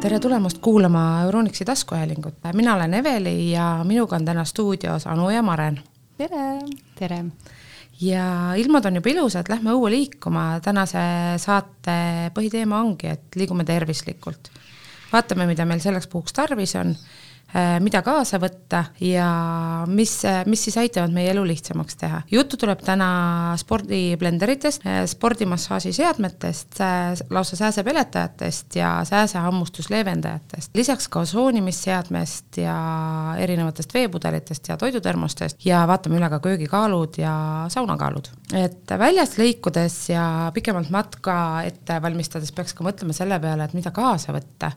tere tulemast kuulama Euronixi taskuhäälingut. mina olen Eveli ja minuga on täna stuudios Anu ja Maren. tere! tere! ja ilmad on juba ilusad, lähme õue liikuma. tänase saate põhiteema ongi, et liigume tervislikult. vaatame, mida meil selleks puhuks tarvis on mida kaasa võtta ja mis, mis siis aitavad meie elu lihtsamaks teha. juttu tuleb täna spordiblenderitest, äh, spordimassaaži seadmetest, lausa sääsepeletajatest ja sääsehammustusleevendajatest, lisaks ka osoonimisseadmest ja erinevatest veepudelitest ja toidutermostest ja vaatame üle ka köögikaalud ja saunakaalud. et väljast lõikudes ja pikemalt matka ette valmistades peaks ka mõtlema selle peale, et mida kaasa võtta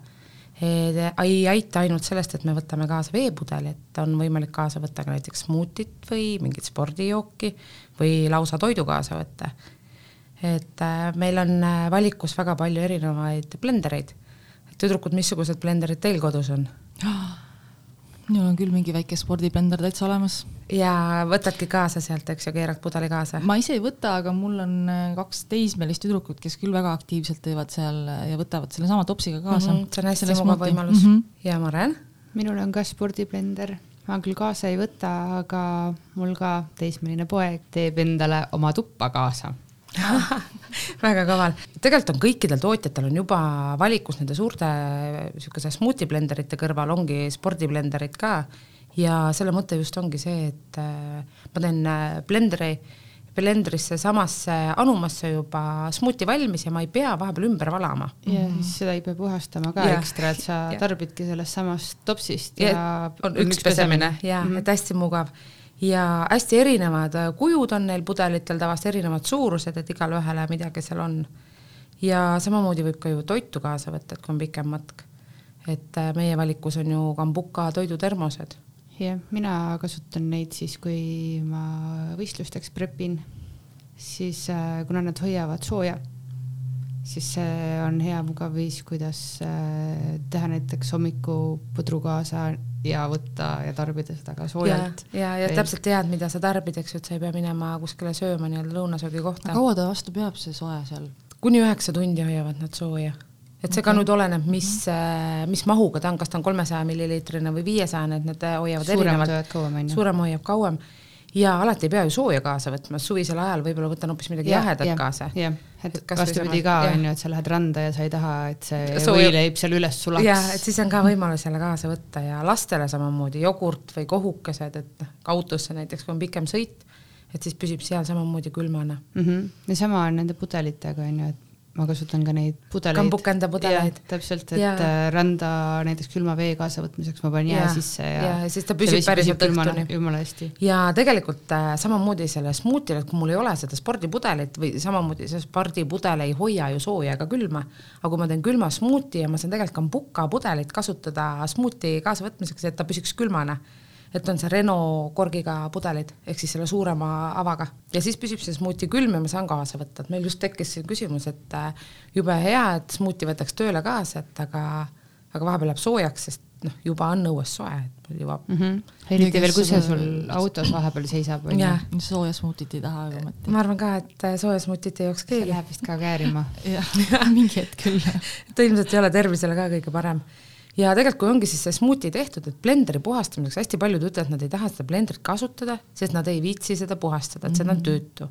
ei aita ainult sellest, et me võtame kaasa veepudeli, et on võimalik kaasa võtta ka näiteks smuutit või mingit spordijooki või lausa toidu kaasa võtta. et äh, meil on äh, valikus väga palju erinevaid blendereid. tüdrukud, missugused blenderid teil kodus on oh,? Minul on küll mingi väike spordiblender täitsa olemas. ja võtadki kaasa sealt, eks ju, keerad pudeli kaasa? ma ise ei võta, aga mul on äh, kaks teismelist tüdrukut, kes küll väga aktiivselt teevad seal äh, ja võtavad sellesama topsiga kaasa mm. -hmm, see on hästi mugav võimalus mm. -hmm. ja Maren? minul on ka spordiblender, ma küll kaasa ei võta, aga mul ka teismeline poeg teeb endale oma tuppa kaasa väga kaval. tegelikult on kõikidel tootjatel on juba valikus nende suurte niisuguse smuuti blenderite kõrval ongi spordiblenderid ka ja selle mõte just ongi see, et äh, ma teen äh, blenderi, blendrisse samasse anumasse juba smuuti valmis ja ma ei pea vahepeal ümber valama. ja siis seda ei pea puhastama ka ja. ekstra, et sa ja. tarbidki sellest samast topsist ja, ja on üks pesemine ja mm -hmm. et hästi mugav ja hästi erinevad äh, kujud on neil pudelitel, tavaliselt erinevad suurused, et igale ühele midagi seal on. ja samamoodi võib ka ju toitu kaasa võtta, et kui on pikem matk. et äh, meie valikus on ju kambuka toidutermosed. jah, mina kasutan neid siis, kui ma võistlusteks prepin, siis äh, kuna nad hoiavad sooja, siis see on hea mugav viis, kuidas teha näiteks hommikupudru kaasa ja võtta ja tarbida seda ka soojalt. ja, ja, ja täpselt tead, mida sa tarbid, eks ju, et sa ei pea minema kuskile sööma nii-öelda lõunasöögi kohta. kaua ta vastu peab, see soe seal? kuni üheksa tundi hoiavad nad sooja. et see okay. ka nüüd oleneb, mis, äh, mis mahuga ta on, kas ta on kolmesaja milliliitrine või viiesajane, et need hoiavad suuremad erinevalt. suurem hoiab kauem ja alati ei pea ju sooja kaasa võtma, suvisel ajal võib-olla võtan hoopis midagi ja, jahedat ja, kaasa. jah, et vastupidi ka on ju, et sa lähed randa ja sa ei taha, et see võileib seal üles sulaks. jah, et siis on ka võimalus jälle kaasa võtta ja lastele samamoodi jogurt või kohukesed, et noh, autosse näiteks, kui on pikem sõit, et siis püsib seal samamoodi külmana mm. -hmm. ja sama on nende pudelitega on ju, et ma kasutan ka neid pudeleid. kambukenda pudeleid. täpselt, et ja. Äh, randa näiteks külma vee kaasavõtmiseks ma panen jää sisse ja. ja siis ta püsib päriselt õhtuni. jumala hästi. ja tegelikult äh, samamoodi selle smuutile, et kui mul ei ole seda spordipudelit või samamoodi see spordipudel ei hoia ju sooja ega külma, aga kui ma teen külma smuuti ja ma saan tegelikult kambuka pudelit kasutada smuuti kaasavõtmiseks, et ta püsiks külmana et on see Renault korgiga pudelid ehk siis selle suurema avaga ja siis püsib see smuuti külm ja ma saan kaasa võtta, et meil just tekkis see küsimus, et äh, jube hea, et smuuti võtaks tööle kaasa, et aga, aga vahepeal läheb soojaks, sest noh, juba on õues soe, et mul jõuab mm. -hmm. eriti veel, kui see sul autos vahepeal seisab. sooja smuutit ei taha ju ometi. ma arvan ka, et äh, sooja smuutit ei jooks keegi. läheb vist ka käärima. jah, mingi hetk küll. ta ilmselt ei ole tervisele ka kõige parem ja tegelikult, kui ongi siis see smuuti tehtud, et blenderi puhastamiseks hästi paljud ütlevad, nad ei taha seda blenderit kasutada, sest nad ei viitsi seda puhastada, et mm -hmm. see on töötu.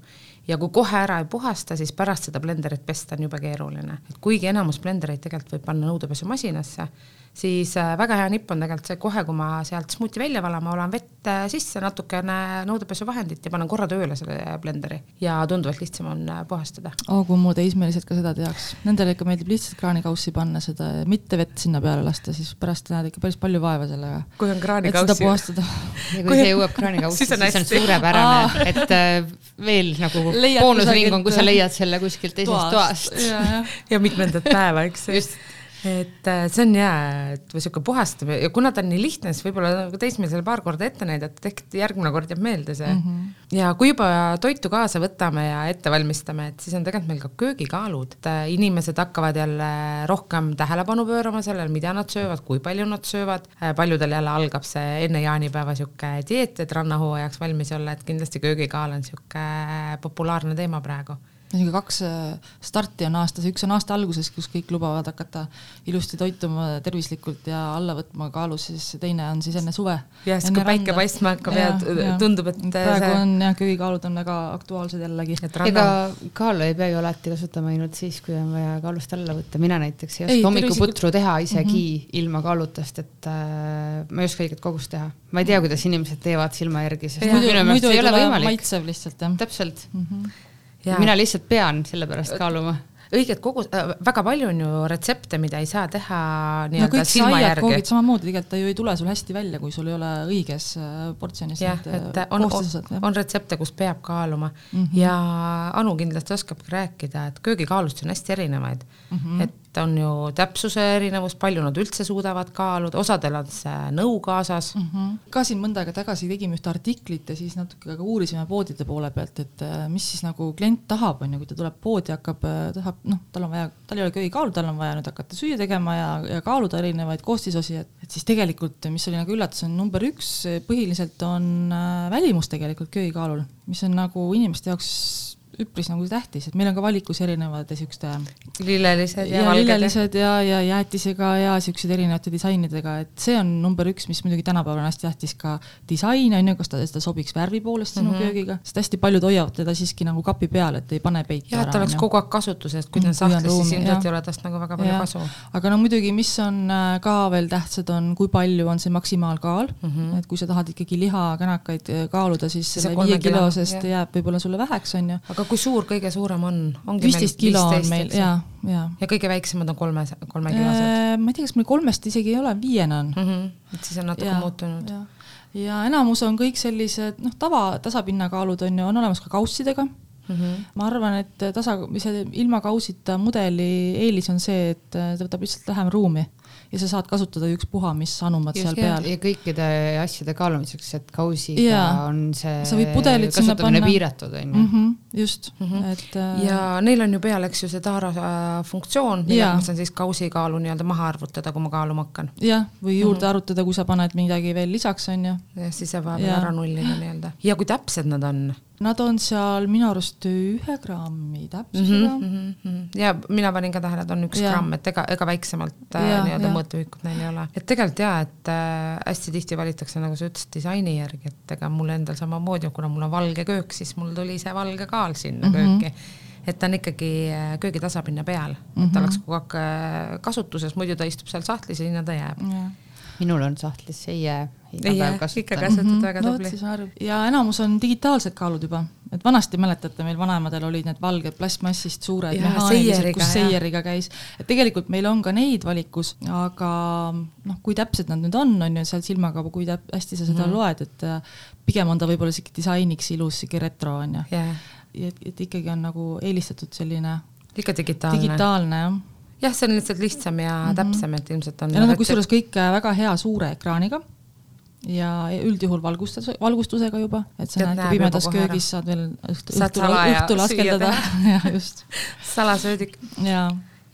ja kui kohe ära ei puhasta, siis pärast seda blenderit pesta on jube keeruline, et kuigi enamus blendereid tegelikult võib panna nõudepesumasinasse siis äh, väga hea nipp on tegelikult see, kohe kui ma sealt smuuti välja valan, ma valan vett äh, sisse, natukene nõudepesuvahendit ja panen korra tööle selle blenderi ja tunduvalt lihtsam on äh, puhastada. oo, kui mu teismelised ka seda teaks, nendele ikka meeldib lihtsalt kraanikaussi panna seda, mitte vett sinna peale lasta, siis pärast näed ikka päris palju vaeva sellega. kui on kraanikaussi. et seda puhastada. ja kui see jõuab kraanikaussi, siis on, siis on suurepärane, et veel nagu boonusring on, kui sa leiad selle kuskilt teisest toast, toast.. ja, ja mitmendat päeva, eks. just et äh, see on hea, et või sihuke puhastamine ja kuna ta on nii lihtne, siis võib-olla nagu teismelisele paar korda ette näidata, ehk järgmine kord jääb meelde see mm. -hmm. ja kui juba toitu kaasa võtame ja ette valmistame, et siis on tegelikult meil ka köögikaalud, et äh, inimesed hakkavad jälle rohkem tähelepanu pöörama sellele, mida nad söövad, kui palju nad söövad. Äh, paljudel jälle algab see enne jaanipäeva sihuke dieet, et rannahooajaks valmis olla, et kindlasti köögikaal on sihuke populaarne teema praegu ühesõnaga kaks äh, starti on aastas, üks on aasta alguses, kus kõik lubavad hakata ilusti toituma tervislikult ja alla võtma kaalu, siis teine on siis enne suve. jah, siis kui päike paistma hakkab ja, ja tundub, et praegu see... on jah, köögikaalud on väga aktuaalsed jällegi. ega kaalu ei pea ju alati kasutama ainult siis, kui on vaja kaalust alla võtta, mina näiteks ei oska hommikuputru teha isegi mm -hmm. ilma kaaluta, sest et äh, ma ei oska õiget kogust teha. ma ei tea, kuidas inimesed teevad silma järgi, sest muidu, minu meelest ei ole võimalik. maitsev lihtsalt jah. täpselt mm. -hmm mina lihtsalt pean sellepärast kaaluma õiget kogu äh,, väga palju on ju retsepte, mida ei saa teha nii-öelda no, silma järgi. koogid samamoodi, tegelikult ta ju ei tule sul hästi välja, kui sul ei ole õiges äh, portsjonis jah, et on, on, on retsepte, kus peab kaaluma mm -hmm. ja Anu kindlasti oskabki rääkida, et köögikaalusid on hästi erinevaid mm. -hmm. et on ju täpsuse erinevus, palju nad üldse suudavad kaaluda, osadel on see nõu kaasas mm. -hmm. ka siin mõnda aega tagasi tegime ühte artiklit ja siis natuke ka uurisime poodide poole pealt, et äh, mis siis nagu klient tahab, on ju, kui ta tuleb poodi, hakkab, äh, tahab, noh, tal on vaja, tal ei ole köögikaalu, tal on vaja nüüd hakata süüa tegema ja, ja kaaluda erinevaid koostisosi, et, et siis tegelikult, mis oli nagu üllatus, on number üks põhiliselt on äh, välimus tegelikult köögikaalul, mis on nagu inimeste jaoks üpris nagu tähtis, et meil on ka valikus erinevad siukeste lillelised ja, ja lillelised ja, ja jäätisega ja siuksed erinevate disainidega, et see on number üks, mis muidugi tänapäeval on hästi tähtis ka disain on ju, kas ta, ta sobiks värvi poolest sinu mm -hmm. köögiga, sest hästi paljud hoiavad teda siiski nagu kapi peal, et ei pane peiti ära. jah, et ta oleks kogu aeg kasutuses, kui ta on sahtlis, siis ilmselt ei ole tast nagu väga palju ja. kasu. aga no muidugi, mis on äh, ka veel tähtsad, on kui palju on see maksimaalkaal mm, -hmm. et kui sa tahad ikkagi lihakänakaid äh, kaaluda, siis selle viiekilosest jääb võib-olla sulle väheks, on ju. aga kui suur kõige suurem on? viisteist kilo on meil ja, ja. ja kõige väiksemad on kolme, kolmekilosed äh,? ma ei tea, kas meil kolmest isegi ei ole, viiene on mm. -hmm. et siis on natuke ja, muutunud. ja enamus on kõik sellised noh, tava tasapinnakaalud on ju, on olemas ka kaussidega Mm -hmm. ma arvan, et tasa, see ilma kausita mudeli eelis on see, et ta võtab lihtsalt vähem ruumi ja sa saad kasutada ükspuha, mis anumad Just, seal peal. ja kõikide asjade kaalumiseks, et kausiga ja. on see sa võid pudelit sinna panna. piiratud, on ju. Mhm, just mm, -hmm. et äh.... ja neil on ju peal, eks ju, see taara äh, funktsioon, millega ma saan siis kausikaalu nii-öelda maha arvutada, kui ma kaaluma hakkan. jah, või juurde mm -hmm. arvutada, kui sa paned midagi veel lisaks, on ju. jah, siis saab ära nullida nii-öelda. ja kui täpsed nad on? Nad on seal minu arust ühe grammi täpsusega mm. -hmm, mm -hmm. ja mina panin ka tähele, et on üks ja. gramm, et ega, ega väiksemalt äh, nii-öelda mõõteühikut neil ei ole. et tegelikult jaa, et äh, hästi tihti valitakse, nagu sa ütlesid, disaini järgi, et ega mul endal samamoodi, kuna mul on valge köök, siis mul tuli see valge kaal sinna mm -hmm. kööki et ta on ikkagi äh, köögi tasapinna peal mm, -hmm. et ta mhm. oleks kogu aeg äh, kasutuses, muidu ta istub seal sahtlis ja sinna ta jääb yeah minul on sahtlis see jää iga päev kasutan. ikka kasutad mm -hmm. väga tubli no,. ja enamus on digitaalsed kaalud juba, et vanasti mäletate, meil vanaemadel olid need valged plastmassist suured mehaanilised, kus seieriga käis, et tegelikult meil on ka neid valikus, aga noh, kui täpsed nad nüüd on, on ju seal silmaga, kui täp-, hästi sa seda mm -hmm. loed, et äh, pigem on ta võib-olla sihuke disainiks ilus, sihuke retro on ju yeah.. et, et ikkagi on nagu eelistatud selline ikka digitaalne. digitaalne jah jah, see on lihtsalt lihtsam ja mm -hmm. täpsem, et ilmselt on. ja noh, kusjuures kõik äh, väga hea suure ekraaniga ja üldjuhul valgustus, valgustusega juba, et sa näed, kui pimedas köögis saad veel õhtul, õhtul, õhtul askeldada just. salasöödik. jaa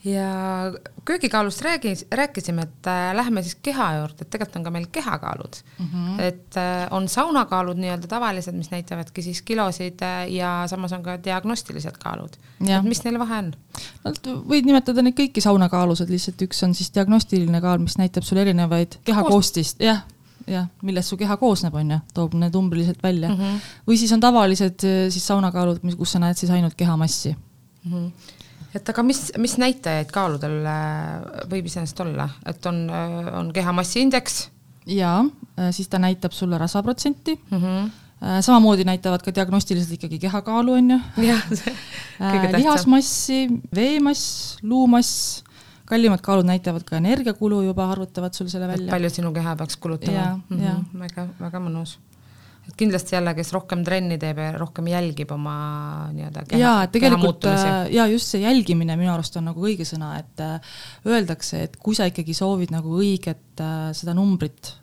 ja köögikaalust räägis, rääkisime, et äh, lähme siis keha juurde, et tegelikult on ka meil kehakaalud mm. -hmm. et äh, on saunakaalud nii-öelda tavalised, mis näitavadki siis kilosid äh, ja samas on ka diagnostilised kaalud. et mis neil vahe on? no võid nimetada neid kõiki saunakaalused, lihtsalt üks on siis diagnostiline kaal, mis näitab sulle erinevaid kehakoostist, jah jah, millest su keha koosneb, on ju, toob need umbriliselt välja mm. -hmm. või siis on tavalised siis saunakaalud, mis, kus sa näed siis ainult kehamassi mm. -hmm et aga mis, mis näitajaid kaaludel äh, võib iseenesest olla, et on, äh, on kehamassiindeks? jaa, äh, siis ta näitab sulle rasvaprotsenti mm. -hmm samamoodi näitavad ka diagnostiliselt ikkagi kehakaalu, on ju. lihasmassi, veemass, luumass, kallimad kaalud näitavad ka energiakulu juba, arvutavad sul selle välja. palju sinu keha peaks kulutama. Mm -hmm. väga, väga mõnus et kindlasti jälle, kes rohkem trenni teeb ja rohkem jälgib oma nii-öelda keha, jaa, et tegelikult äh, ja just see jälgimine minu arust on nagu õige sõna, et äh, öeldakse, et kui sa ikkagi soovid nagu õiget äh, seda numbrit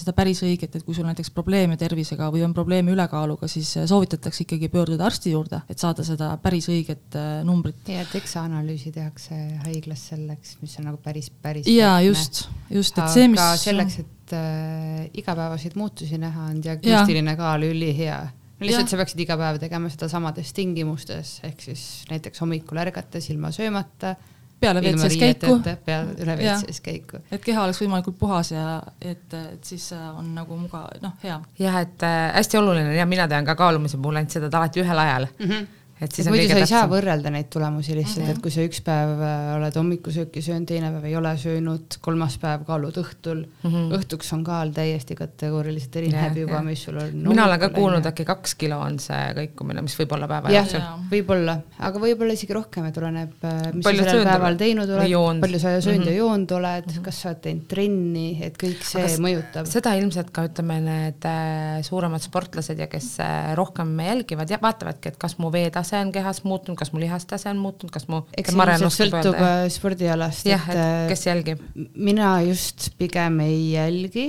seda päris õiget, et kui sul näiteks probleeme tervisega või on probleeme ülekaaluga, siis soovitatakse ikkagi pöörduda arsti juurde, et saada seda päris õiget numbrit. ja DEXA-analüüsi tehakse haiglas selleks, mis on nagu päris, päris jaa, just, just, et see, mis selleks, et äh, igapäevaseid muutusi näha, on diagnostiline kaal ülihea. Lihtsalt sa peaksid iga päev tegema seda samades tingimustes, ehk siis näiteks hommikul ärgates ilma söömata peale WC-s käiku. peale, üle WC-s käiku. et keha oleks võimalikult puhas ja et, et siis äh, on nagu mugav, noh, hea. jah, et äh, hästi oluline ja mina tean ka kaalumise puhul ainult seda, et alati ühel ajal mm. -hmm et siis et muidu sa ei saa võrrelda neid tulemusi lihtsalt mm, -hmm. et kui sa üks päev äh, oled hommikusööki söönud, teine päev ei ole söönud, kolmas päev kaalud õhtul mm, -hmm. õhtuks on kaal täiesti kategooriliselt erineb juba, mis sul on. mina olen ka kuulnud, äkki kaks kilo on see kõikumine, mis võib olla päeva jooksul. võib-olla, aga võib-olla isegi rohkem, et oleneb, äh, mis palju sa sellel päeval teinud oled, palju sa söönud mm -hmm. ja joonud oled mm, -hmm. kas sa oled teinud trenni, et kõik see aga mõjutab. seda ilmselt ka ütleme, need äh, suuremad sportlased ja kes rohkem jälgivad ja vaatavadki, et kas mu veetase tase on kehas muutunud, kas mu lihastase on muutunud, kas mu eks see ilmselt sõltub öelda? Äh, spordialast. jah, et äh, kes jälgib? mina just pigem ei jälgi,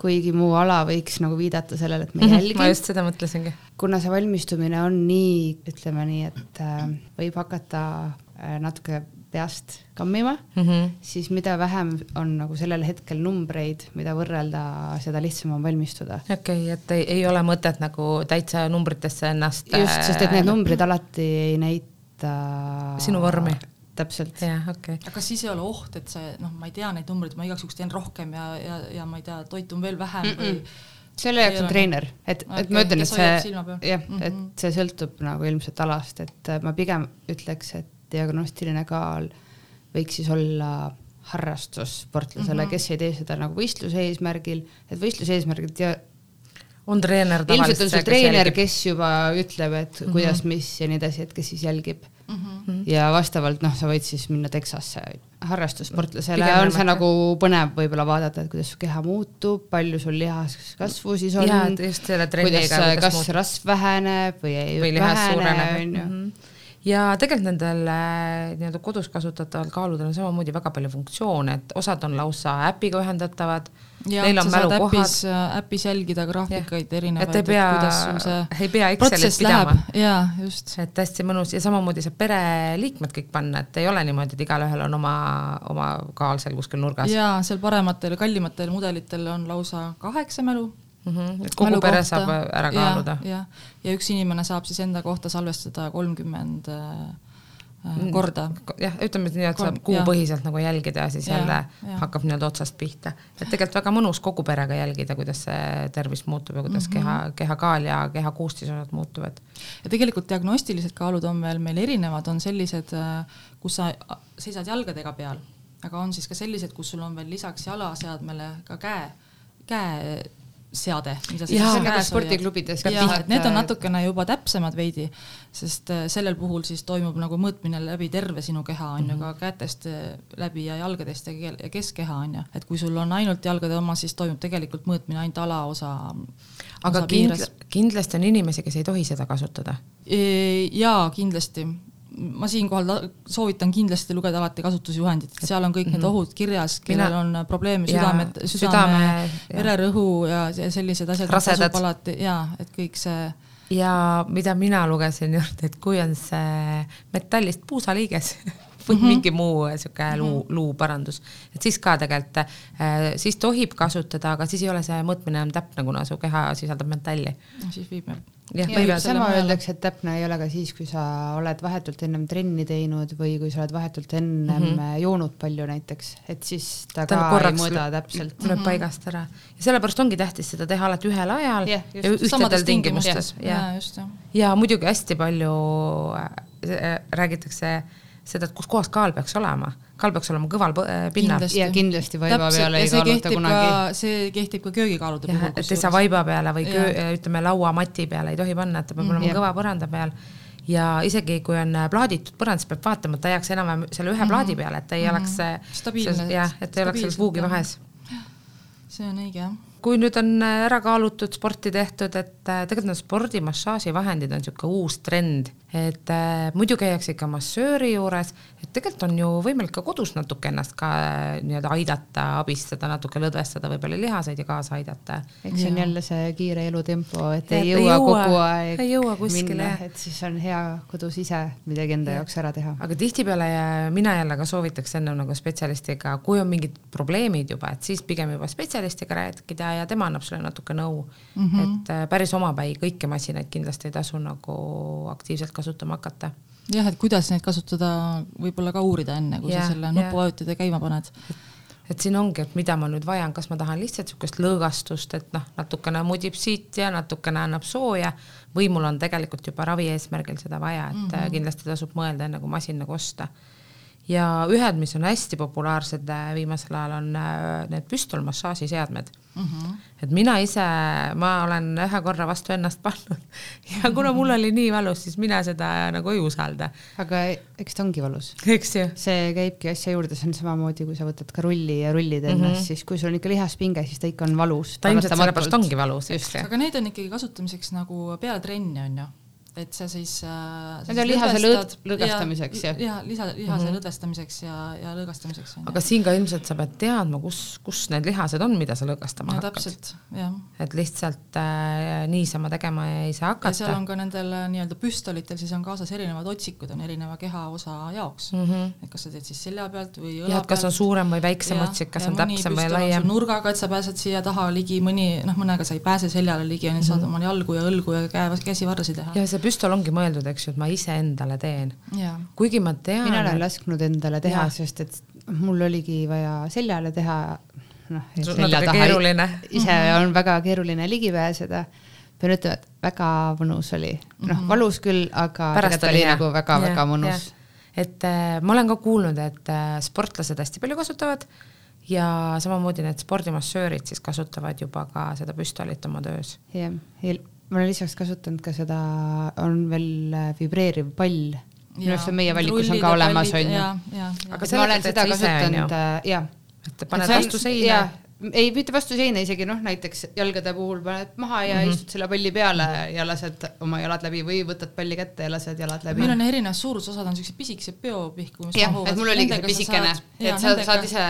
kuigi mu ala võiks nagu viidata sellele, et ma mhm, jälgin ma just seda mõtlesingi. kuna see valmistumine on nii, ütleme nii, et äh, võib hakata äh, natuke peast kammima mm, -hmm. siis mida vähem on nagu sellel hetkel numbreid, mida võrrelda, seda lihtsam on valmistuda. okei okay,, et ei, ei ole mõtet nagu täitsa numbritesse ennast. just, sest et need äh, numbrid alati ei näita. sinu vormi täpselt. jah, okei okay.. aga siis ei ole oht, et see noh, ma ei tea neid numbreid, ma igaks juhuks teen rohkem ja, ja, ja ma ei tea, toitun veel vähem mm -mm. või selle jaoks on treener, et okay,, et ma ütlen, et see, jah, et mhm. see sõltub nagu ilmselt alast, et ma pigem ütleks, et diagnostiline kaal võiks siis olla harrastus sportlasele mm, -hmm. kes ei tee seda nagu võistluse eesmärgil, et võistluse eesmärgil tea, on treener ilmselt on see treener, kes juba ütleb, et mm -hmm. kuidas, mis ja nii edasi, et kes siis jälgib mm. -hmm. ja vastavalt noh, sa võid siis minna Texasse. harrastussportlasele on see nagu põnev võib-olla vaadata, et kuidas su keha muutub, palju sul lihaskasvu siis on. kuidas, kas muutub. rasv väheneb või ei või vähene, on ju mhm ja tegelikult nendel äh, nii-öelda kodus kasutataval kaaludel on samamoodi väga palju funktsioone, et osad on lausa äpiga ühendatavad. Neil on mälukohad. Äh, äpis jälgida graafikaid erinevaid. et ei pea, ei pea Excelit pidama. jaa, just. et hästi mõnus ja samamoodi saab pereliikmed kõik panna, et ei ole niimoodi, et igalühel on oma, oma kaal seal kuskil nurgas. jaa, seal parematel, kallimatel mudelitel on lausa kaheksa mälu mm. -hmm. et kogu pere saab ära kaaluda. jah, ja üks inimene saab siis enda kohta salvestada kolmkümmend äh, korda. jah, ütleme nii, et saab kuupõhiselt nagu jälgida ja siis ja, jälle ja. hakkab nii-öelda otsast pihta. et tegelikult väga mõnus kogu perega jälgida, kuidas see tervis muutub ja kuidas mm -hmm. keha, kehakaal ja keha koostisosad muutuvad. ja tegelikult diagnostilised kaalud on veel meil erinevad, on sellised, äh, kus sa seisad jalgadega peal, aga on siis ka sellised, kus sul on veel lisaks jalaseadmele ka käe, käe seade, mida sa siis käes spordiklubides jah, et need on natukene juba täpsemad veidi, sest äh, sellel puhul siis toimub nagu mõõtmine läbi terve sinu keha on ju mm -hmm., ka kätest äh, läbi ja jalgadest ja, keskkeha on ju, et kui sul on ainult jalgade oma, siis toimub tegelikult mõõtmine ainult alaosa. aga kindla, kindlasti on inimesi, kes ei tohi seda kasutada? jaa, kindlasti ma siinkohal soovitan kindlasti lugeda alati kasutusjuhendit, et seal on kõik mm -hmm. need mhm. ohud kirjas, kellel on probleeme südame, südame, südame, vererõhu ja, ja sellised asjad, tasub alati ja et kõik see. ja mida mina lugesin juurde, et kui on see metallist puusaliiges või mm -hmm. mingi muu sihuke luu, mhm. luuparandus, et siis ka tegelikult äh,, siis tohib kasutada, aga siis ei ole see mõõtmine enam täpne, kuna su keha sisaldab metalli. siis viib jah, ja sama öeldakse, et täpne ei ole ka siis, kui sa oled vahetult ennem trenni teinud või kui sa oled vahetult ennem mm -hmm. joonud palju näiteks, et siis ta, ta ka ei mõõda täpselt. tuleb mm -hmm. paigast ära ja sellepärast ongi tähtis seda teha alati ühel ajal yeah, ja ühtedel tingimustes. ja, ja, just, jah. ja muidugi hästi palju äh, räägitakse seda, et kus kohas kaal peaks olema kaal peaks olema kõval äh, pinnal. ja kindlasti vaiba peale ei kaaluta kunagi. see kehtib ka köögikaalude puhul. et ei saa vaiba peale või köö, ütleme lauamati peale ei tohi panna, et ta peab mm, olema ja. kõva põranda peal ja isegi kui on äh, plaaditud põrand, siis peab vaatama, et ta jääks enam-vähem selle ühe mm -hmm. plaadi peale, et ta ei mm -hmm. oleks äh, stabiilne. jah, et ei oleks selles vuugi vahes. see on õige, jah kui nüüd on äh, ära kaalutud, sporti tehtud, et äh, tegelikult need spordimassaaživahendid on niisugune uus trend, et äh, muidu käiakse ikka massööri juures, tegelikult on ju võimalik ka kodus natuke ennast ka äh, nii-öelda aidata, abistada, natuke lõdvestada võib-olla lihaseid ja kaasa aidata. eks see on jälle see kiire elutempo, et Ja, ei et ei jõua jõua- kogu aeg ei jõua kuskile, minna et siis on hea kodus ise midagi enda Jah. jaoks ära teha. aga tihtipeale ja mina jälle ka soovitaks enne nagu spetsialistiga, kui on mingid probleemid juba, et siis pigem juba spetsialistiga rääkida ja tema annab sulle natuke nõu mm. -hmm. et äh, päris omapäi kõiki masinaid kindlasti ei tasu nagu aktiivselt kasutama hakata jah, et kuidas neid kasutada, võib-olla ka uurida enne, kui Jah, sa selle jah. nupuvajutide käima paned. et siin ongi, et mida ma nüüd vajan, kas ma tahan lihtsalt niisugust lõõgastust, et noh, natukene mudib siit ja natukene annab sooja või mul on tegelikult juba ravi eesmärgil seda vaja, et mm -hmm. kindlasti tasub mõelda, enne kui masin nagu osta. Ja ühed, mis on hästi populaarsed äh, viimasel ajal, on äh, need püstolmassaažiseadmed mm. -hmm. et mina ise, ma olen ühe korra vastu ennast pannud ja kuna mul oli nii valus, siis mina seda nagu ei usalda, aga eks ta ongi valus. see käibki asja juurde, see on samamoodi, kui sa võtad ka rulli ja rullid ennast mm. -hmm. siis kui sul on ikka lihaspinge, siis ta ikka on valus. ta ilmselt sellepärast ongi valus, eks ju. aga neid on ikkagi kasutamiseks nagu peale trenni on ju, et sa siis äh, Need on lihase lõd- lõdvestamiseks, jah. liha, liha, lihase mm -hmm. lõdvestamiseks ja, ja lõõgastamiseks on ju. aga siin ka ilmselt sa pead teadma, kus, kus need lihased on, mida sa lõõgastama ja hakkad. täpselt, jah. et lihtsalt äh, niisama tegema ei saa ja seal hakata on ka nendel äh, nii-öelda püstolitel siis on kaasas erinevad otsikud on erineva kehaosa jaoks mm. mm. -hmm. et kas sa teed siis selja pealt või õla jah, et kas on suurem või väiksem otsik, kas on täpsem või laiem. nurgaga, et sa pääsed siia taha ligi, mõni noh, mõnega sa ei pääse seljale ligi, onju, saad oma jalgu ja õlgu ja käe, käsivarsi teha. ja see püstol ongi mõeldud, eks ju, et ma iseendale teen, kuigi ma tean. mina olen lasknud endale teha sest et mul oligi vaja seljale teha, noh, Sul natuke keeruline. ise on väga keeruline ligi pääseda. pean ütlema, et väga mõnus oli, noh, valus küll, aga tegelikult oli hea. nagu väga-väga mõnus et äh, ma olen ka kuulnud, et äh, sportlased hästi palju kasutavad ja samamoodi need spordimassöörid siis kasutavad juba ka seda püstolit oma töös. jah, ma olen lisaks kasutanud ka seda, on veel äh, vibreeriv pall. minu arust on meie valikus on ka olemas, on ju. aga Aga ma olen seda kasutanud, jah. et paned vastu seina. ei, mitte vastu seina isegi noh, näiteks jalgade puhul paned maha ja mm. -hmm. istud selle palli peale ja lased oma jalad läbi või võtad palli kätte ja lased jalad läbi meil. on erinevas suurusosad on siuksed pisikesed peopihku, mis mahuvad. et mul oligi pisikene, saad- et sa saad ise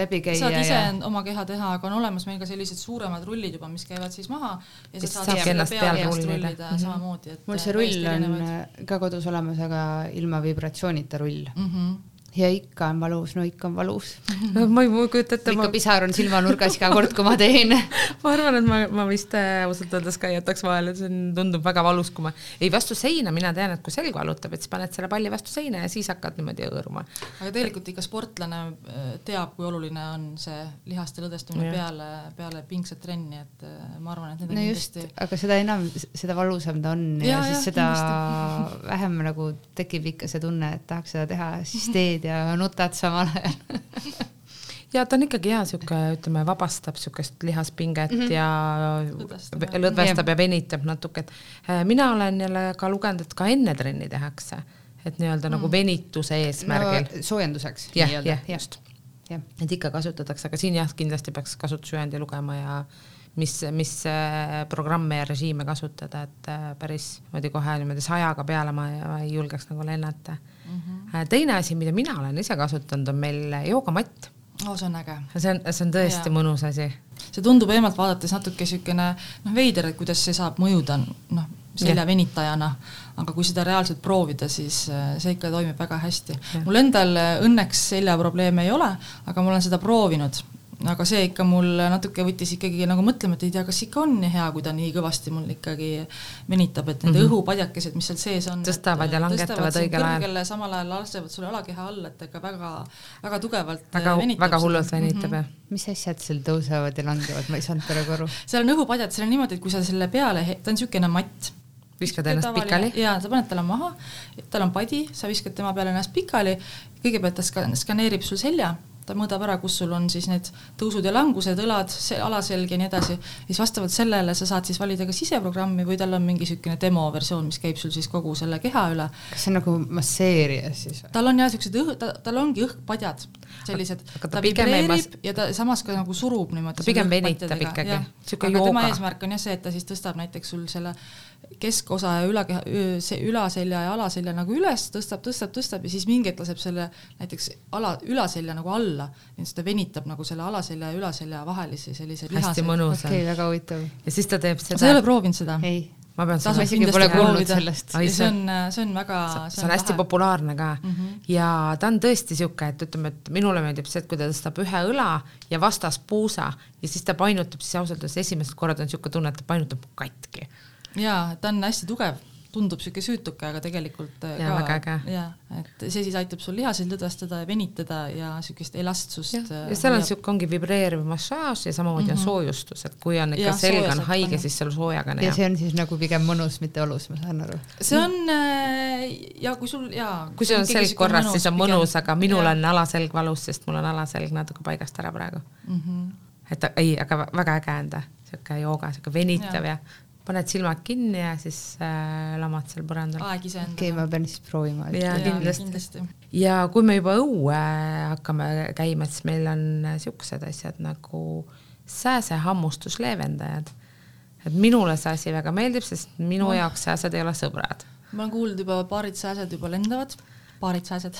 läbi käia saad ise ja oma keha teha, aga on olemas meil ka sellised suuremad rullid juba, mis käivad siis maha ja Siis sa saad selle ennast pea peal rullida. rullida Mhm. samamoodi, mul see rull on ka kodus olemas, aga ilma vibratsioonita rull mm. -hmm. Ja ikka on valus, no ikka on valus. ma ei ma ei kujuta ette, ma ikka, pisar on silmanurgas iga kord, kui ma teen. ma arvan, et ma, ma vist äh, ausalt öeldes ka ei jätaks vahele, see on, tundub väga valus, kui ma, ei vastu seina, mina tean, et kui selg valutab, et siis paned selle palli vastu seina ja siis hakkad niimoodi hõõruma. aga tegelikult ikka sportlane äh, teab, kui oluline on see lihaste lõdvestumine peale, peale pingset trenni, et äh, ma arvan, et need on no just kindlasti, aga seda enam, seda valusam ta on ja, Jaa, ja siis jah, seda vähem nagu tekib ikka see tunne, et tahaks seda teha, siis teed ja nutad samal ajal. ja ta on ikkagi hea sihuke, ütleme, vabastab sihukest lihaspinget mm -hmm. ja Lõdvestab, lõdvestab ja venitab natuke, et äh, mina olen jälle ka lugenud, et ka enne trenni tehakse, et nii-öelda mm. nagu venituse eesmärgil no, soojenduseks jah, nii-öelda. jah, just. et ikka kasutatakse, aga siin jah, kindlasti peaks kasutusjuhendi lugema ja mis, mis äh, programme ja režiime kasutada, et äh, päris niimoodi kohe niimoodi sajaga peale ma ei julgeks nagu lennata mm. -hmm. teine asi, mida mina olen ise kasutanud, on meil joogamatt. oh, see on äge. see on, see on tõesti Jaa. mõnus asi. see tundub eemalt vaadates natuke niisugune noh, veider, et kuidas see saab mõjuda noh, selja Jah. venitajana, aga kui seda reaalselt proovida, siis äh, see ikka toimib väga hästi. mul endal äh, õnneks seljaprobleeme ei ole, aga ma olen seda proovinud aga see ikka mul natuke võttis ikkagi nagu mõtlema, et ei tea, kas ikka on nii hea, kui ta nii kõvasti mul ikkagi venitab, et need mm -hmm. õhupadjakesed, mis seal sees on. Tõstavad ja langetavad õigel ajal.. samal ajal lasevad sulle alakeha alla, et ega väga, väga tugevalt väga venitab väga seda. hullult venitab Mhm. jah. mis asjad seal tõusevad ja langevad, ma ei saanud praegu aru. seal on õhupadjad, seal on niimoodi, et kui sa selle peale, ta on niisugune matt. viskad ennast pikali. jaa, sa paned talle maha, tal on padi, sa viskad tema peale ennast pikali, kõigepealt ta ska- skaneerib sul selja, ta mõõdab ära, kus sul on siis need tõusud ja langused, õlad, alaselg ja nii edasi, siis vastavalt sellele sa saad siis valida kas siseprogrammi või tal on mingi niisugune demoversioon, mis käib sul siis kogu selle keha üle. kas see on nagu masseerija siis või? tal on jah, niisugused õh-, ta, tal ongi õhkpadjad, sellised, ta, vibreerib ja ta samas ka nagu surub niimoodi. ta pigem venitab ikkagi, niisugune jooga. tema eesmärk on jah see, et ta siis tõstab näiteks sul selle keskosa ja ülakeha, ülaselja ja alaselja nagu üles, tõstab, tõstab, tõstab ja siis mingi hetk laseb selle näiteks ala, ülaselja nagu alla, siis ta venitab nagu selle alaselja ja ülaselja vahelisi selliseid hästi mõnus on okay,. väga huvitav. ja siis ta teeb seda. sa ei ole proovinud seda? ei ma pean seda isegi pole kuulnud sellest. see on, see on väga see on hästi lahe. populaarne ka mm -hmm. ja ta on tõesti niisugune, et ütleme, et minule meeldib see, et kui ta tõstab ühe õla ja vastas puusa ja siis ta painutab, siis ausalt öeldes esimesed korrad on niisugune tunne, et ta painutab katki jaa, ta on hästi tugev, tundub niisugune süütuke, aga tegelikult äh, ja, ka jaa, et see siis aitab sul lihaseid lõdvestada ja venitada ja niisugust elastsust. ja, ja seal on niisugune, ongi vibreeriv massaaž ja samamoodi mm -hmm. on mhm. soojustus, et kui on ikka ja, selg on haige, siis seal soojaga on hea. ja see on siis nagu pigem mõnus, mitte olus, ma saan aru. see on äh, ja kui sul jaa. kui sul on selg korras, siis on mõnus, aga minul ja. on alaselg valus, sest mul on alaselg natuke paigast ära praegu mm. -hmm. et ei, aga väga äge on ta, sihuke jooga, sihuke venitav ja, ja paned silmad kinni ja siis äh, lamad seal põrandal. aeg iseendale. okei okay,, ma pean siis proovima. ja kindlasti, kindlasti.. ja kui me juba õue hakkame käima, siis meil on siuksed asjad nagu sääsehammustusleevendajad. et minule see asi väga meeldib, sest minu no. jaoks sääsed ei ole sõbrad. ma olen kuulnud juba, paarid sääsed juba lendavad paarid sääsed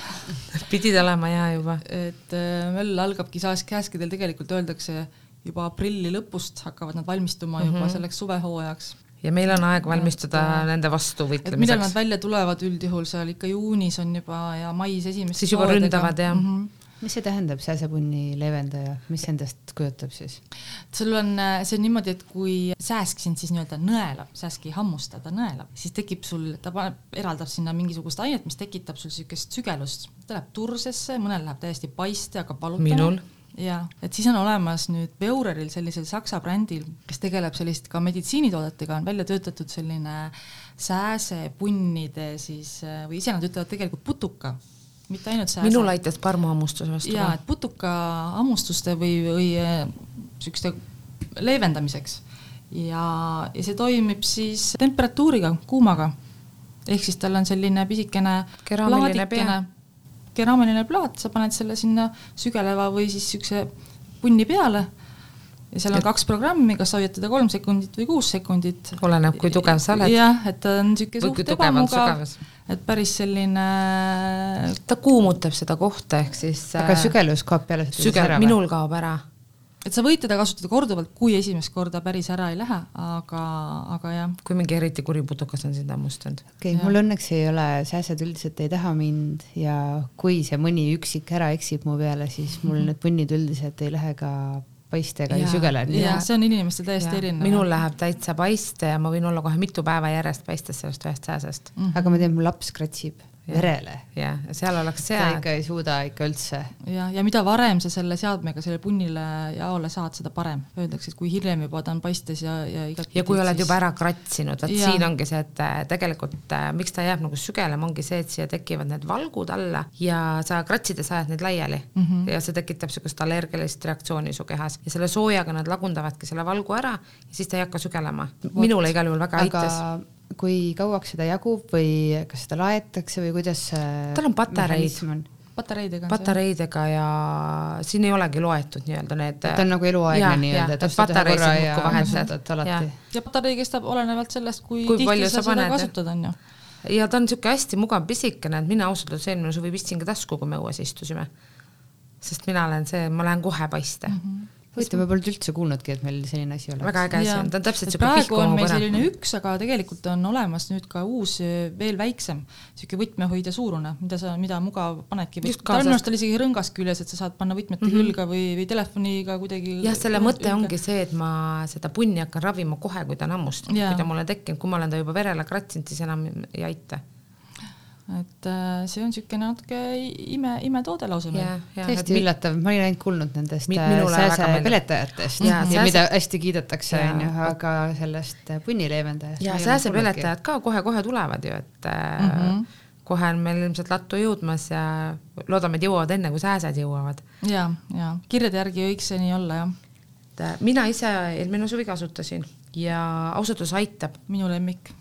pidid olema ja juba. et äh, möll algabki saas käskedel, tegelikult öeldakse juba aprilli lõpust hakkavad nad valmistuma mm -hmm. juba selleks suvehooajaks. ja meil on aeg valmistuda et, nende vastu võitlemiseks. millal nad välja tulevad üldjuhul seal ikka juunis on juba ja mais esimesed siis juba ründavad jah mm. -hmm mis see tähendab, sääsepunni leevendaja, mis endast kujutab siis? sul on, see on niimoodi, et kui sääsk sind siis nii-öelda nõelab, sääsk ei hammusta, ta nõelab, siis tekib sul, ta paneb, eraldab sinna mingisugust ainet, mis tekitab sul niisugust sügelust, ta läheb tursesse, mõnel läheb täiesti paiste, hakkab valutama. minul ja et siis on olemas nüüd Beureril sellisel saksa brändil, kes tegeleb sellist ka meditsiinitoodetega, on välja töötatud selline sääsepunnide siis või ise nad ütlevad tegelikult putuka, mitte ainult sääse. minul aitas parmuhammustuse vastu. ja, et putuka hammustuste või, või siukeste leevendamiseks ja, ja see toimib siis temperatuuriga, kuumaga. ehk siis tal on selline pisikene plaadikene keraamiline plaat, sa paned selle sinna sügeleva või siis siukse punni peale ja seal on kaks programmi, kas hoiatada kolm sekundit või kuus sekundit. oleneb, kui tugev sa oled. jah, et ta on niisugune suht ebamugav, et päris selline. ta kuumutab seda kohta, ehk siis. aga sügelus kaob peale sügel, minul kaob ära et sa võid teda kasutada korduvalt, kui esimest korda päris ära ei lähe, aga, aga jah. kui mingi eriti kuri putukas on sind hammustanud. okei okay,, mul õnneks ei ole, sääsed üldiselt ei taha mind ja kui see mõni üksik ära eksib mu peale, siis mul mm -hmm. need punnid üldiselt ei lähe ka paiste ega ei sügele. ja see on inimestel täiesti erinev. minul läheb täitsa paiste ja ma võin olla kohe mitu päeva järjest paistes sellest ühest sääsest mm. -hmm. aga ma tean, mu laps kratsib verele. jah, ja seal oleks see. ta ikka ei suuda ikka üldse. ja, ja mida varem sa selle seadmega sellele punnile jaole saad, seda parem. Öeldakse, et kui hiljem juba ta on paistes ja, ja igat ja kui oled siis... juba ära kratsinud, vot siin ongi see, et äh, tegelikult äh, miks ta jääb nagu sügelema, ongi see, et siia tekivad need valgud alla ja sa kratsides ajad neid laiali mm -hmm. ja see tekitab niisugust allergilist reaktsiooni su kehas ja selle soojaga nad lagundavadki selle valgu ära ja siis ta ei hakka sügelema. minule igal juhul väga aitas kui kauaks seda jagub või kas seda laetakse või kuidas tal on patareid patareidega. patareidega ja siin ei olegi loetud nii-öelda need. ta on nagu eluaegne nii-öelda, et ostad ühe korra ja kasutad alati. ja patarei kestab olenevalt sellest, kui, kui tihti sa, seda kasutad, on ju. ja ta on niisugune hästi mugav pisikene, et mina ausalt öeldes eelmine suvi pistsin ka tasku, kui me õues istusime. sest mina olen see, ma lähen kohe paiste mm. -hmm huvitav, ma polnud üldse kuulnudki, et meil selline asi oleks. väga äge asi on, ta on täpselt siuke praegu on meil selline üks, aga tegelikult on olemas nüüd ka uus, veel väiksem, siuke võtmehoidja suurune, mida sa, mida mugav panedki. tal on isegi rõngas küljes, et sa saad panna võtmete mm -hmm. külge või, või telefoniga kuidagi. jah, selle mõte külge. ongi see, et ma seda punni hakkan ravima kohe, kui ta on hammustunud, kui ta mulle tekkinud, kui ma olen ta juba verele kratsinud, siis enam ei aita et äh, see on niisugune natuke ime, imetoode lausa yeah,. täiesti üllatav, ma olin ainult kuulnud nendest äh, sääsepeletajatest ja, ja mida hästi kiidetakse, onju, aga sellest äh, punnileevendajast. ja sääsepeletajad ka kohe-kohe tulevad ju, et mm -hmm kohe on meil ilmselt lattu jõudmas ja loodame, et jõuavad enne, kui sääsed jõuavad. ja, ja kirjade järgi võiks see nii olla, jah. et mina ise eelmine suvi kasutasin ja ausalt öeldes aitab. minu lemmik.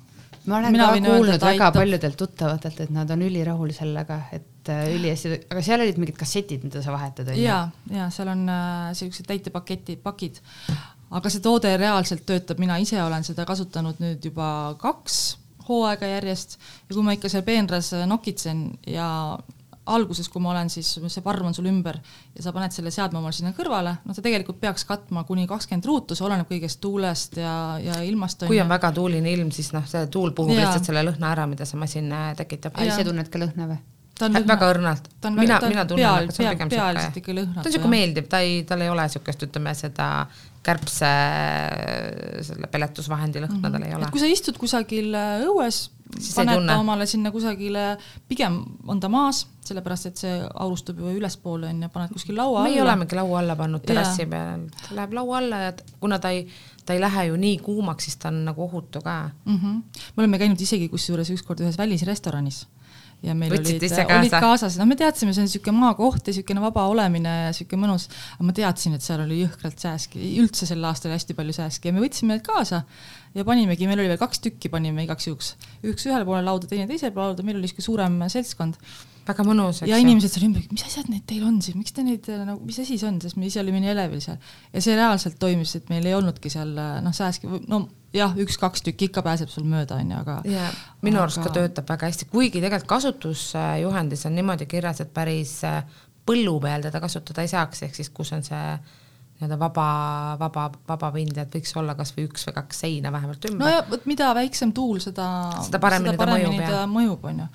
Ma olen mina ka kuulnud väga paljudelt tuttavatelt, et nad on ülirahul sellega, et äh, ülihästi, aga seal olid mingid kassetid, mida sa vahetad, on ju? ja, ja seal on äh, siuksed täitepaketi, pakid, aga see toode reaalselt töötab, mina ise olen seda kasutanud nüüd juba kaks hooaega järjest. Ja kui ma ikka seal peenras nokitsen ja alguses, kui ma olen, siis see farm on sul ümber ja sa paned selle seadme omal sinna kõrvale, no ta tegelikult peaks katma kuni kakskümmend ruutu, see oleneb kõigest tuulest ja, ja ilmast. kui on väga tuuline ilm, siis noh, see tuul puhub ja. lihtsalt selle lõhna ära, mida see masin äh, tekitab. ise tunned ka lõhna või? ta on lõhna. väga õrnalt. mina, mina tunnen, aga see on pigem sihuke, ta on niisugune meeldiv, ta ei, tal ei ole niisugust, ütleme seda kärbse selle peletusvahendi lõhna mm -hmm. tal ei ole. kui sa istud kusagil äh, õues, paned ta omale sinna kusagile, pigem on ta maas, sellepärast et see aurustub ju ülespoole onju, paned kuskil laua alla. meie olemegi laua alla pannud terrassi peal, ta läheb laua alla ja kuna ta ei, ta ei lähe ju nii kuumaks, siis ta on nagu ohutu ka mm. -hmm. me oleme käinud isegi kusjuures ükskord ühes välisrestoranis ja meil Võtsid olid, kaasa? olid kaasas, no me teadsime, see on niisugune maakoht ja niisugune vaba olemine ja niisugune mõnus, aga ma teadsin, et seal oli jõhkralt sääski, üldse sel aastal hästi palju sääski. Ja me võtsime need kaasa ja panimegi, meil oli veel kaks tükki, panime igaks juhuks, üks ühele poole lauda, teine teisele poole lauda, meil oli niisugune suurem seltskond väga mõnus, eks ju. ja inimesed seal ümber, mis asjad need teil on siis, miks te neid nagu, mis asi see on, sest me ise olime nii elevil seal. ja see reaalselt toimis, et meil ei olnudki seal noh, sääski, no jah, üks-kaks tükki ikka pääseb sul mööda, on ju, aga ja minu arust aga... ka töötab väga hästi, kuigi tegelikult kasutusjuhendis on niimoodi kirjas, et päris äh, põllu peal teda kasutada ei saaks, ehk siis kus on see nii-öelda vaba, vaba, vaba pind, et võiks olla kasvõi üks või kaks seina vähemalt ümber. no ja vot, mida väiksem tuul, seda, seda paremini, seda paremini ta mõjub, on ju.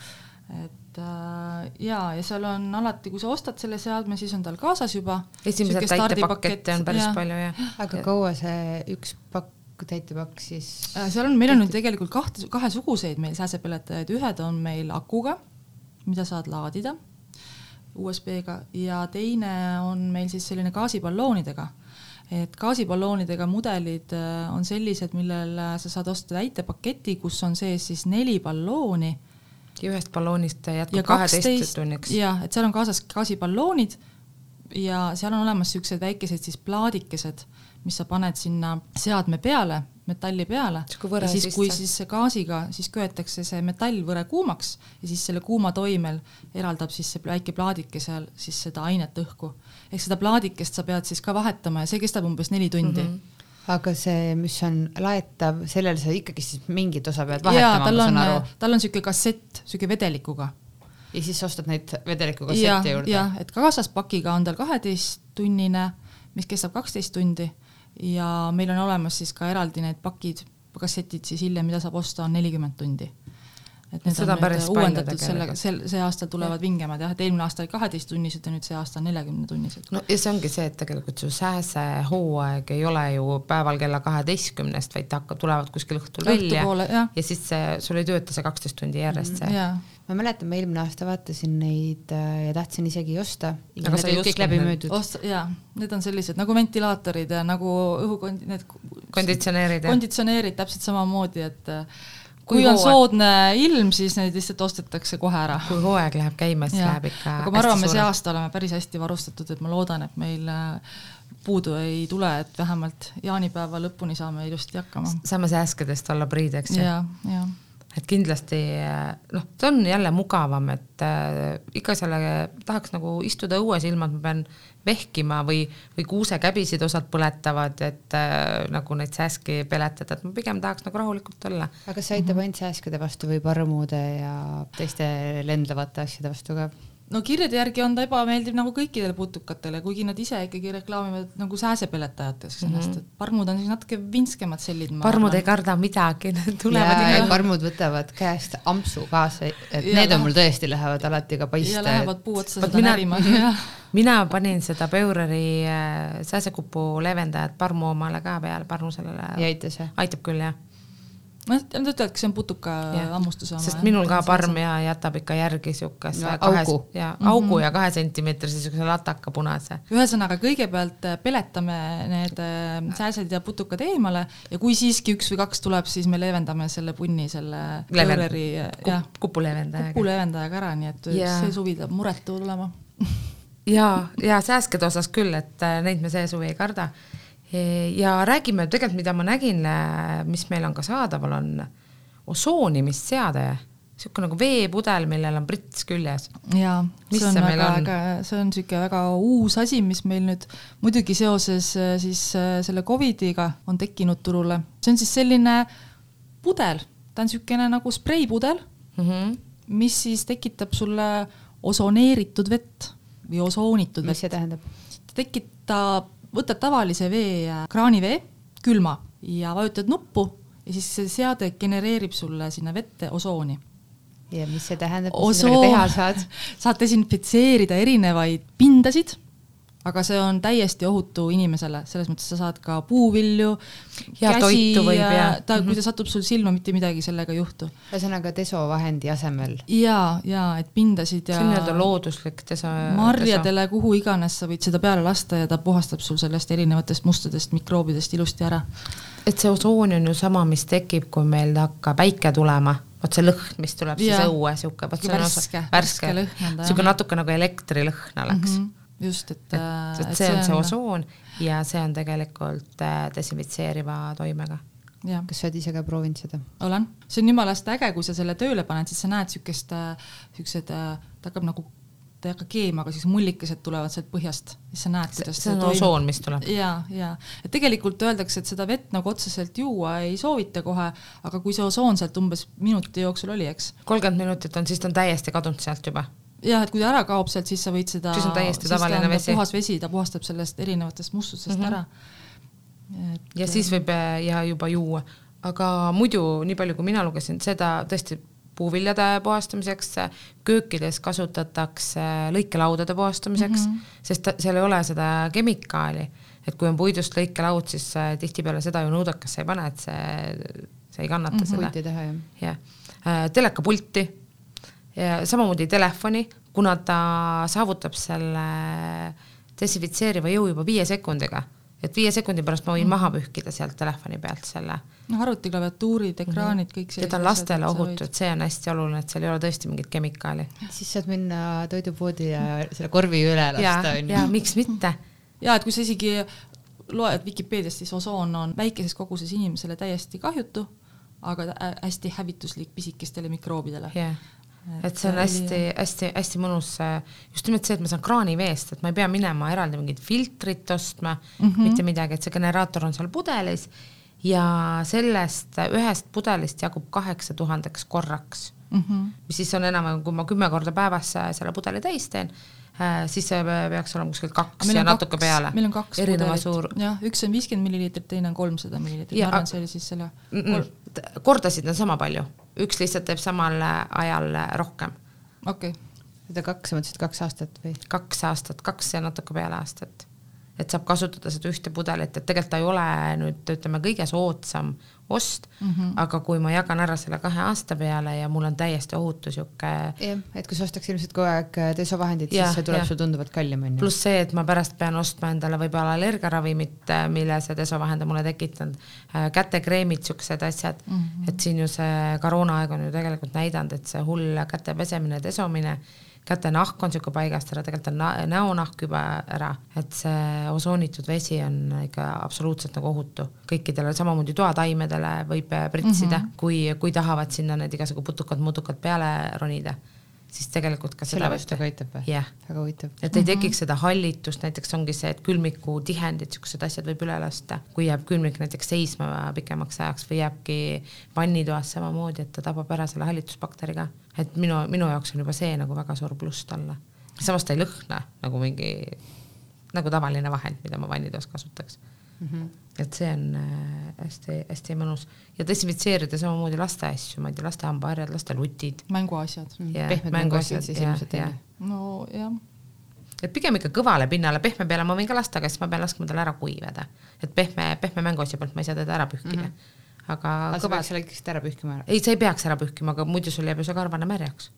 et äh, jaa, ja seal on alati, kui sa ostad selle seadme, siis on tal kaasas juba. esimesed täitepakette on päris ja. palju, jah. aga kaua see üks pakk täitepakk siis? Äh, seal on, meil on nüüd tegelikult kahte, kahesuguseid meil sääsepeletajaid, ühed on meil akuga, mida saad laadida USB-ga ja teine on meil siis selline gaasiballoonidega. et gaasiballoonidega mudelid äh, on sellised, millel sa saad osta täitepaketi, kus on sees siis neli ballooni. Ja ühest balloonist jätkub kaheteist tunniks. jah, et seal on kaasas gaasiballoonid ja seal on olemas siuksed väikesed siis plaadikesed mis sa paned sinna seadme peale, metalli peale ja siis, kui siis gaasiga, siis köetakse see metallvõre kuumaks ja siis selle kuuma toimel eraldab siis see väike plaadike seal siis seda ainet õhku. ehk seda plaadikest sa pead siis ka vahetama ja see kestab umbes neli tundi mm. -hmm aga see, mis on laetav, sellel sa ikkagi siis mingit osa pead vahetama, ma saan aru. tal on niisugune kassett, niisugune vedelikuga. ja siis ostad neid vedeliku kassette juurde? jah, et kaasas pakiga on tal kaheteisttunnine, mis kestab kaksteist tundi ja meil on olemas siis ka eraldi need pakid, kassetid siis hiljem, mida saab osta, on nelikümmend tundi. Et need Seda on nüüd uuendatud sellega, sel, see aastal tulevad ja. vingemad jah, et eelmine aasta oli kaheteisttunnised ja nüüd see aasta on neljakümnetunnised. no ja see ongi see, et tegelikult su sääsehooaeg ei ole ju päeval kella kaheteistkümnest, vaid ta hakkab, tulevad kuskil õhtul välja Õhtupoole, ja. ja siis see, sul ei tööta see kaksteist tundi järjest see mm, ma mäletan, ma eelmine aasta vaatasin neid äh, ja tahtsin isegi osta. aga sa ei kõik läbi müüdud. osta, jaa, need on sellised nagu ventilaatorid ja nagu õhukond-, need konditsioneerid. konditsioneerid täpselt samamoodi, et äh, kui, kui on hooaeg... soodne ilm, siis neid lihtsalt ostetakse kohe ära. kui hooaeg läheb käima, siis läheb ikka aga ma arvan, me see aasta oleme päris hästi varustatud, et ma loodan, et meil äh, puudu ei tule, et vähemalt jaanipäeva lõpuni saame ilusti hakkama. saame sääskedest olla priid, eks ju. jah, jah et kindlasti noh, see on jälle mugavam, et äh, ikka selle tahaks nagu istuda õues, ilma et ma pean vehkima või, või kuusekäbisid osad põletavad, et äh, nagu neid sääski peletada, et ma pigem tahaks nagu rahulikult olla. aga kas see aitab ainult sääskede vastu või parmude ja teiste lendlavate asjade vastu ka? No kirjade järgi on ta ebameeldiv nagu kõikidele putukatele, kuigi nad ise ikkagi reklaamivad nagu sääsepeletajateks mm -hmm. ennast, et parmud on siis natuke vinskemad sellid. parmud ei karda midagi, need tulevad ja, ja parmud võtavad käest ampsu kaasa, et ja need on mul tõesti, lähevad alati ka paista. ja lähevad puu otsa seda mina, närima mina panin seda Beureri äh, sääsekupu leevendajat parmu omale ka peale, parmu sellele. ja aitas jah? aitab küll jah noh, nad ütlevad, kas see on putuka hammustuse oma. sest minul ka parm ja jätab ikka järgi siukest No, kahe augu. ja augu ja kahe sentimeetrise siukse lataka punase. ühesõnaga, kõigepealt äh, peletame need äh, sääsed ja putukad eemale ja kui siiski üks või kaks tuleb, siis me leevendame selle punni selle Leven- Pööreri jah, kupuleevendajaga. kupuleevendajaga ära, nii et Jaa. see suvi tuleb muretu tulema. ja, ja sääskede osas küll, et äh, neid me see suvi ei karda. Ja räägime tegelikult, mida ma nägin, mis meil on ka saadaval, on osoonimisseade, niisugune nagu veepudel, millel on prits küljes. jaa, Mis see on väga äge, see on niisugune väga uus asi, mis meil nüüd muidugi seoses äh, siis äh, selle Covidiga on tekkinud turule. see on siis selline pudel, ta on niisugune nagu spreipudel, Mm -hmm. mis siis tekitab sulle osoneeritud vett või osoonitud mis vett. see tähendab? ta tekitab, võtad tavalise vee, kraanivee, külma ja vajutad nuppu ja siis see seade genereerib sulle sinna vette osooni. ja mis see tähendab, mis sa sellega teha saad? saad desinfitseerida erinevaid pindasid, aga see on täiesti ohutu inimesele, selles mõttes sa saad ka puuvilju. Ja toitu võib ja- ta, Mhm. kui ta satub sul silma, mitte midagi sellega ei juhtu. ühesõnaga desovahendi asemel. ja, ja et pindasid ja see on nii-öelda looduslik desa-. marjadele, kuhu iganes sa võid seda peale lasta ja ta puhastab sul sellest erinevatest mustadest mikroobidest ilusti ära. et see osoon on ju sama, mis tekib, kui meil hakkab päike tulema, vot see lõhn, mis tuleb siis Jaa. õue sihuke, vot see on Värske- värske lõhn sihuke natuke nagu elektrilõhn oleks mm. -hmm. just, et, et, et see on see osoon ja see on tegelikult äh, desinfitseeriva toimega. kas sa oled ise ka proovinud seda? olen, see on jumala hästi äge, kui sa selle tööle paned, siis sa näed siukest, siuksed, ta hakkab nagu, ta ei hakka keema, aga siis mullikesed tulevad sealt põhjast, siis sa näed, kuidas see on osoon, mis tuleb. ja, ja et tegelikult öeldakse, et seda vett nagu otseselt juua ei soovita kohe, aga kui see osoon sealt umbes minuti jooksul oli, eks. kolmkümmend minutit on, siis ta on täiesti kadunud sealt juba. jah, et kui ta ära kaob sealt, siis sa võid seda. Siis on täiesti tavaline vesi. puhas vesi, ta puhastab sellest erinevatest mustustest mm. -hmm. ära. ja siis võib äh, ja juba juua, aga muidu nii palju, kui mina lugesin, seda tõesti puuviljade puhastamiseks, köökides kasutatakse lõikelaudade puhastamiseks mm, -hmm. sest ta- seal ei ole seda kemikaali, et kui on puidust lõikelaud, siis äh, tihtipeale seda ju nõudekasse ei pane, et see, see ei kannata mm -hmm. seda jah? jah, telekapulti ja samamoodi telefoni, kuna ta saavutab selle desinfitseeriva jõu juba viie sekundiga, et viie sekundi pärast ma võin maha pühkida sealt telefoni pealt selle noh, arvutiklaviatuurid, ekraanid, kõik ja ta on lastele ohutu, et see on hästi oluline, et seal ei ole tõesti mingit kemikaali. siis saad minna toidupoodi ja selle korvi üle lasta, onju ja. miks mitte, ja et kui sa isegi loed Vikipeediast, siis osoon on väikeses koguses inimesele täiesti kahjutu, aga hästi hävituslik pisikestele mikroobidele. jah. Et see on hästi-hästi-hästi mõnus, just nimelt see, et ma saan kraaniveest, et ma ei pea minema eraldi mingit filtrit ostma mm, -hmm. mitte midagi, et see generaator on seal pudelis. Ja sellest ühest pudelist jagub kaheksa tuhandeks korraks. Mm -hmm. mis siis on enam-vähem, kui ma kümme korda päevas selle pudeli täis teen, siis see peaks olema kuskil kaks ja natuke peale. meil on kaks erineva suur, jah, üks on viiskümmend milliliitrit, teine on kolmsada milliliitrit, ma arvan, see oli siis selle kordasid on sama palju, üks lihtsalt teeb samal ajal rohkem, okei okay., seda kaks, sa mõtlesid kaks aastat või? kaks aastat, kaks ja natuke peale aastat. et saab kasutada seda ühte pudelit, et tegelikult ta ei ole nüüd ütleme kõige soodsam ost mm. -hmm. aga kui ma jagan ära selle kahe aasta peale ja mul on täiesti ohutu sihuke jah, et kui sa ostaks ilmselt kogu aeg desovahendit, Jah, siis see tuleb sul tunduvalt kallim onju. pluss see, et ma pärast pean ostma endale võib-olla allergiaravimit, mille see desovahend on mulle tekitanud, kätekreemid, siuksed asjad mm, -hmm. et siin ju see koroonaaeg on ju tegelikult näidanud, et see hull käte pesemine, desomine, käte nahk on siuke paigast ära, tegelikult on na- näonahk juba ära, et see osoonitud vesi on ikka absoluutselt nagu ohutu. Kõikidele, samamoodi toataimedele võib pritsida mm, -hmm. kui, kui tahavad sinna need igasugu putukad-mutukad peale ronida, siis tegelikult ka seda vastu ka aitab või? jah väga huvitav. et ei tekiks seda hallitust, näiteks ongi see, et külmiku tihendid, siuksed asjad võib üle lasta, kui jääb külmik näiteks seisma pikemaks ajaks või jääbki vannitoas samamoodi, et ta tapab ära selle hallitusbakteri ka. et minu, minu jaoks on juba see nagu väga suur pluss talle. samas ta ei lõhna nagu mingi, nagu tavaline vahend, mida ma vannitoas kasutaks mm. -hmm. Et see on hästi-hästi mõnus ja desinfitseerida samamoodi laste asju, ma ei tea, laste hambaharjad, laste lutid. mänguasjad. ja pehmed mänguasjad siis ja- ilmselt ja- onju. nojah, et pigem ikka kõvale pinnale, pehme peale ma võin ka lasta, aga siis ma pean laskma tal ära kuivada. et pehme, pehme mänguasja pealt ma ei saa teda ära pühkida mm. -hmm. aga aga sa kõva pead, selle ikkagi ära pühkima. ei, sa ei peaks ära pühkima, aga muidu sul jääb ju see karvane märjaks.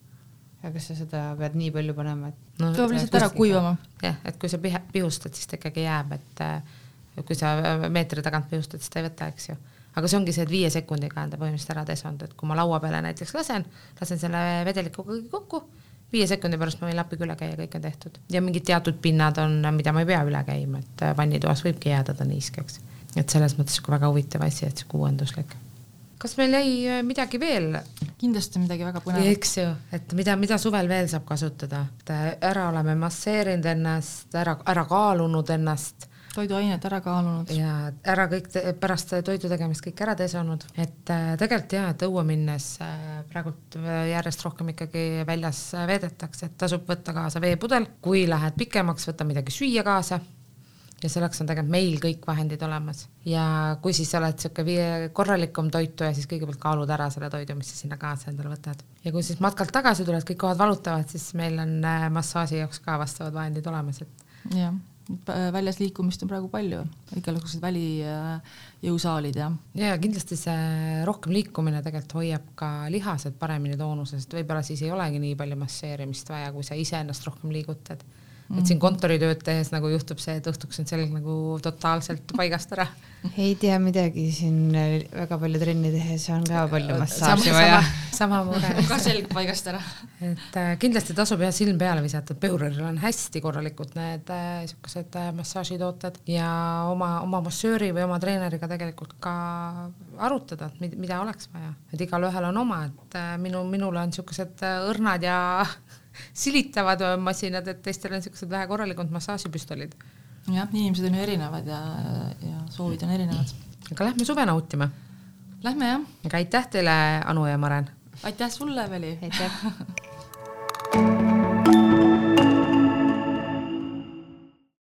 aga kas sa seda pead nii palju panema, et no tuleb lihtsalt ära kuivama. jah, et kui sa pihustad, siis ta ikkagi jääb, et äh, kui sa meetri tagant pihustad, siis ta ei võta, eks ju. aga see ongi see, et viie sekundiga on ta põhimõtteliselt ära desond, et kui ma laua peale näiteks lasen, lasen selle vedelikuga kõik kokku, viie sekundi pärast ma võin lapiga üle käia, kõik on tehtud. ja mingid teatud pinnad on, mida ma ei pea üle käima, et äh, vannitoas võibki jääda ta niiskeks. et selles mõttes väga huvitav asi, et sihuke uuenduslik. kas meil jäi äh, midagi veel kindlasti midagi väga põnevat. eks ju, et mida, mida suvel veel saab kasutada, et äh, ära oleme masseerinud ennast, ära, ära kaalunud ennast toiduained ära kaalunud. ja ära kõik te, pärast toidu tegemist kõik ära desonud, et äh, tegelikult jaa, et õue minnes äh, praegult äh, järjest rohkem ikkagi väljas äh, veedetakse, et tasub võtta kaasa veepudel, kui lähed pikemaks, võta midagi süüa kaasa. Ja selleks on tegelikult meil kõik vahendid olemas. Ja kui siis oled sihuke vii- korralikum toituja, siis kõigepealt kaalud ära selle toidu, mis sa sinna kaasa endale võtad. ja kui siis matkalt tagasi tuled, kõik kohad valutavad, siis meil on äh, massaaži jaoks ka vastavad vahendid olemas, et jah, väljas liikumist on praegu palju, igasugused välijõusaalid ja ja kindlasti see rohkem liikumine tegelikult hoiab ka lihased paremini toonuses, et võib-olla siis ei olegi nii palju masseerimist vaja, kui sa iseennast rohkem liigutad. Et siin kontoritööd tehes nagu juhtub see, et õhtuks on selg nagu totaalselt paigast ära. ei tea midagi siin äh, väga palju trenni tehes on ka palju massaaži sama vaja., sama mure. ka selg paigast ära. et äh, kindlasti tasub jah silm peale visata, et Peureril on hästi korralikult need äh, siukesed äh, massaažitooted ja oma, oma massööri või oma treeneriga tegelikult ka arutada, et mid- mida oleks vaja, et igalühel on oma, et äh, minu, minul on siukesed äh, õrnad ja silitavad masinad, et teistel on siuksed vähe korralikumad massaažipüstolid. jah, inimesed on ju erinevad ja, ja soovid on erinevad. aga lähme suve nautima. Lähme jah, aga aitäh teile, Anu ja Maren aitäh sulle, Veli. aitäh